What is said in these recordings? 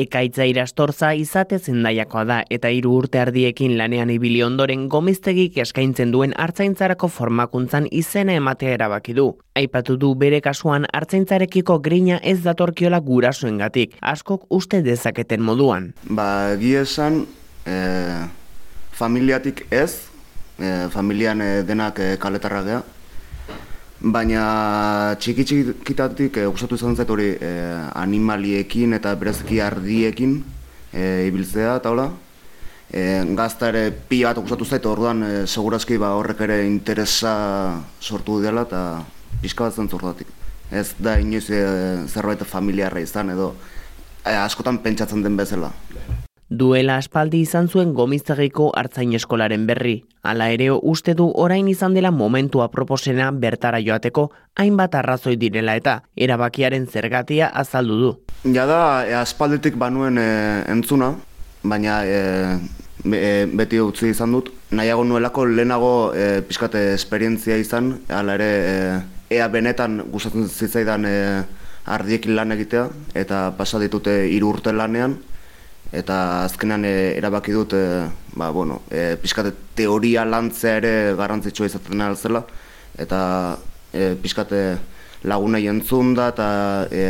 Ekaitza irastorza izate zendaiakoa da eta hiru urte ardiekin lanean ibili ondoren gomiztegik eskaintzen duen hartzaintzarako formakuntzan izena ematea erabaki du. Aipatu du bere kasuan hartzaintzarekiko grina ez datorkiola gurasoengatik, askok uste dezaketen moduan. Ba, esan e, familiatik ez, e, familian e, denak e, kaletarra geha, Baina txiki txikitatik e, gustatu izan zait hori e, animaliekin eta berezki ardiekin e, ibiltzea eta hola. E, gazta ere pila bat gustatu zait orduan e, segurazki ba, horrek ere interesa sortu dela eta pixka bat zentzurdatik. Ez da inoiz e, zerbait familiarra izan edo e, askotan pentsatzen den bezala. Duela aspaldi izan zuen gomiztegiko hartzain eskolaren berri. Hala ere uste du orain izan dela momentua proposena bertara joateko hainbat arrazoi direla eta erabakiaren zergatia azaldu du. Ja da, e, aspalditik banuen e, entzuna, baina e, beti utzi izan dut. Nahiago nuelako lehenago e, pixkate esperientzia izan, hala ere ea benetan gustatzen zitzaidan e, ardiekin lan egitea, eta pasa ditute hiru urte lanean, eta azkenan e, erabaki dut e, ba, bueno, e, pixkate teoria lantzea ere garrantzitsua izaten alzela eta e, pixkate lagunei entzun da eta e,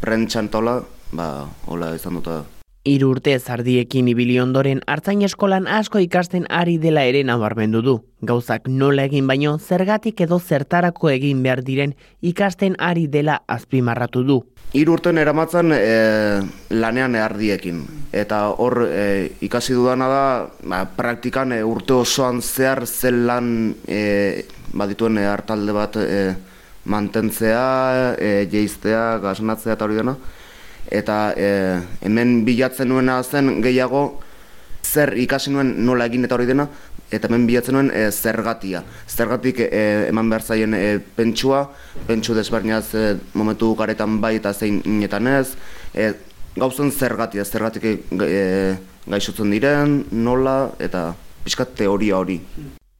prentxan tola ba, hola izan dut Hiru urte zardiekin ibili ondoren hartzain eskolan asko ikasten ari dela ere nabarmendu du. Gauzak nola egin baino zergatik edo zertarako egin behar diren ikasten ari dela azpimarratu du. Hiru urten eramatzen e, lanean ardiekin eta hor e, ikasi dudana da ba, praktikan e, urte osoan zehar zen lan e, badituen hartalde bat e, mantentzea, e, jeiztea, gasnatzea eta hori dena eta e, hemen bilatzen nuena zen gehiago zer ikasi nuen nola egin eta hori dena eta hemen bilatzen nuen e, zergatia. Zergatik e, eman behar zaien e, pentsua, pentsu desberdinaz e, momentu garetan bai eta zein inetan ez, e, gauzen zergatia, zergatik e, gaixotzen diren, nola eta pixkat teoria hori.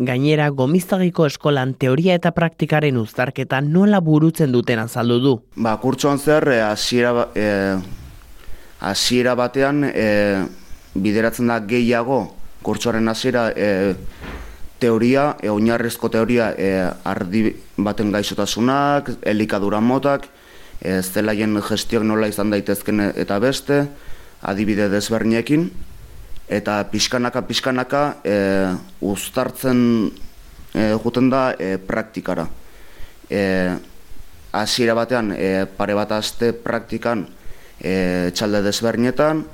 Gainera, gomiztagiko eskolan teoria eta praktikaren uztarketa nola burutzen duten azaldu du? Ba, kurtsoan zer, eh, hasiera e, hasiera batean e, bideratzen da gehiago kurtsoaren hasiera e, teoria, e, oinarrezko teoria e, ardi baten gaixotasunak, elikadura motak, e, zelaien gestioak nola izan daitezken eta beste, adibide desberniekin, eta pixkanaka pixkanaka e, uztartzen e, juten da e, praktikara. E, hasiera batean e, pare bat aste praktikan e, txalde desbernietan,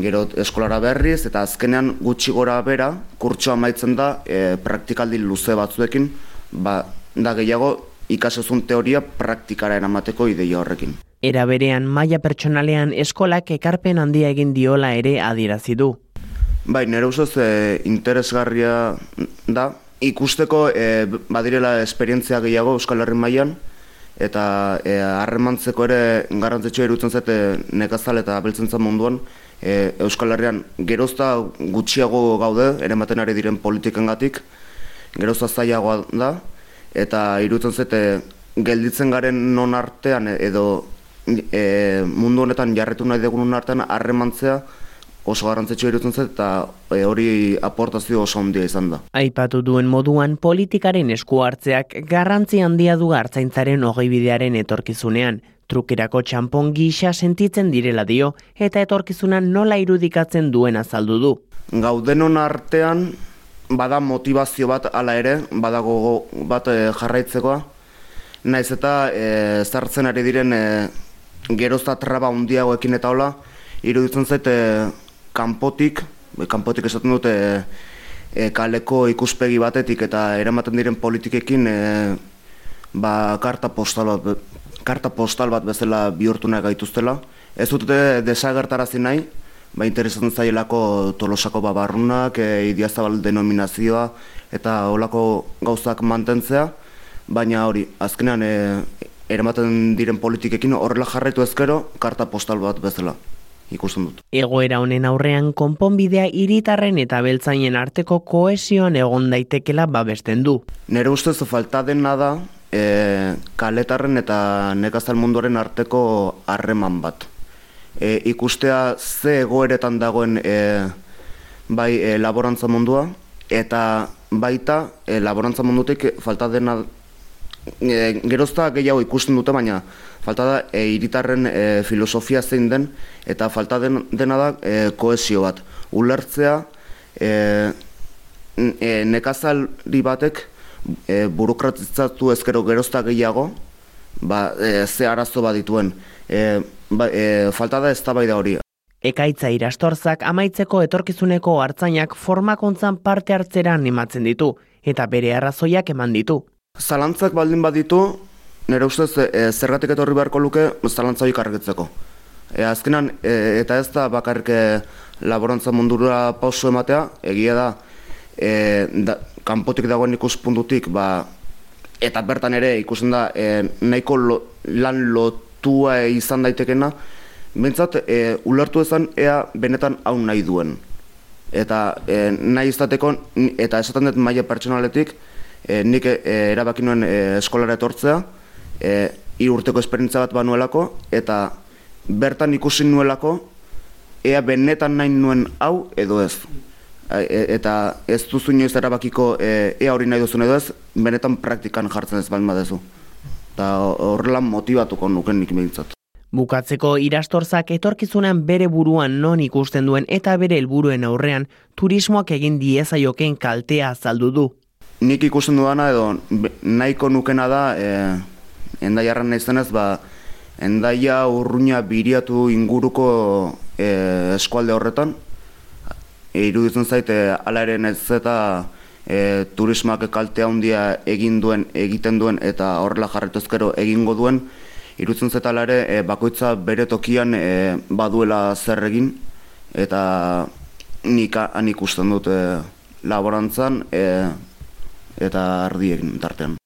gero eskolara berriz, eta azkenean gutxi gora bera, kurtsoa maitzen da e, praktikaldi luze batzuekin, ba, da gehiago ikasezun teoria praktikara eramateko ideia horrekin. Era berean maila pertsonalean eskolak ekarpen handia egin diola ere adierazi du. Bai, nire ustez e, interesgarria da. Ikusteko e, badirela esperientzia gehiago Euskal Herri mailan eta e, harremantzeko ere garrantzitsua irutzen zate nekazal eta beltzentzan munduan e, Euskal Herrian gerozta gutxiago gaude, ere maten ari diren politikengatik, gerozta zailagoa da, eta irutzen zate gelditzen garen non artean edo e, mundu honetan jarretu nahi dugun artean harremantzea oso garrantzitsua irutzen zait eta e, hori aportazio oso handia izan da. Aipatu duen moduan politikaren esku hartzeak garrantzi handia du hartzaintzaren hogei bidearen etorkizunean. Trukerako txampon gisa sentitzen direla dio eta etorkizunan nola irudikatzen duen azaldu du. Gaudenon artean bada motivazio bat hala ere, badago bat e, jarraitzekoa. Naiz eta e, zartzen ari diren e, gerozta traba handiagoekin eta hola, iruditzen zait kanpotik, kanpotik esaten dute e, kaleko ikuspegi batetik eta eramaten diren politikekin e, ba, karta, postal bat, karta postal bat bezala bihurtu nahi gaituztela. Ez dute desagertarazi nahi, ba, interesatzen zailako tolosako babarrunak, e, idiazabal denominazioa eta olako gauzak mantentzea, baina hori, azkenean e, eramaten diren politikekin horrela jarraitu ezkero, karta postal bat bezala ikusten dut. Egoera honen aurrean konponbidea hiritarren eta beltzainen arteko koesioan egon daitekela babesten du. Nere ustez falta dena da e, kaletarren eta nekazal munduaren arteko harreman bat. e, ikustea ze egoeretan dagoen e, bai e, laborantza mundua, eta baita e, laborantza mundutik falta dena e, gerozta gehiago ikusten dute, baina falta da e, iritarren e, filosofia zein den, eta falta den, dena da e, koesio bat. Ulertzea, e, e, nekazalri batek e, burokratizatu ezkero gerozta gehiago, ba, e, ze arazo bat dituen. E, ba, e, falta da ez da hori. Ekaitza irastorzak amaitzeko etorkizuneko hartzainak formakuntzan parte hartzera animatzen ditu, eta bere arrazoiak eman ditu. Zalantzak baldin baditu, nire ustez e, zergatik etorri beharko luke zalantza hori kargetzeko. E, azkenan, e, eta ez da bakarrik e, laborantza mundura pauso ematea, egia da, e, da kanpotik dagoen ikuspuntutik, ba, eta bertan ere ikusten da e, nahiko lan lotua izan daitekena, bentsat e, ulertu ezan ea benetan hau nahi duen. Eta e, nahi izateko, eta esaten dut maia pertsonaletik, e, nik e, erabaki nuen e, eskolara etortzea, e, urteko esperientza bat banuelako, eta bertan ikusi nuelako, ea benetan nahi nuen hau edo ez. E, eta ez duzu inoiz erabakiko e, ea hori nahi duzun edo ez, benetan praktikan jartzen ez bain badezu. Eta horrela motibatuko nuken nik behintzat. Bukatzeko irastorzak etorkizunan bere buruan non ikusten duen eta bere helburuen aurrean turismoak egin diezaioken kaltea azaldu du. Nik ikusten dudana edo nahiko nukena da e, endaiarran nahi zenez, ba, endaia urruña biriatu inguruko e, eskualde horretan, e, iruditzen zaite ala ere ez eta e, turismoak kaltea handia egin duen egiten duen eta horrela jarretuzkero egingo duen. Iruditzen zaite ala ere e, bakoitza bere tokian e, baduela zer egin. Eta nik han ikusten dut e, laborantzan e, eta ardiekin tartean.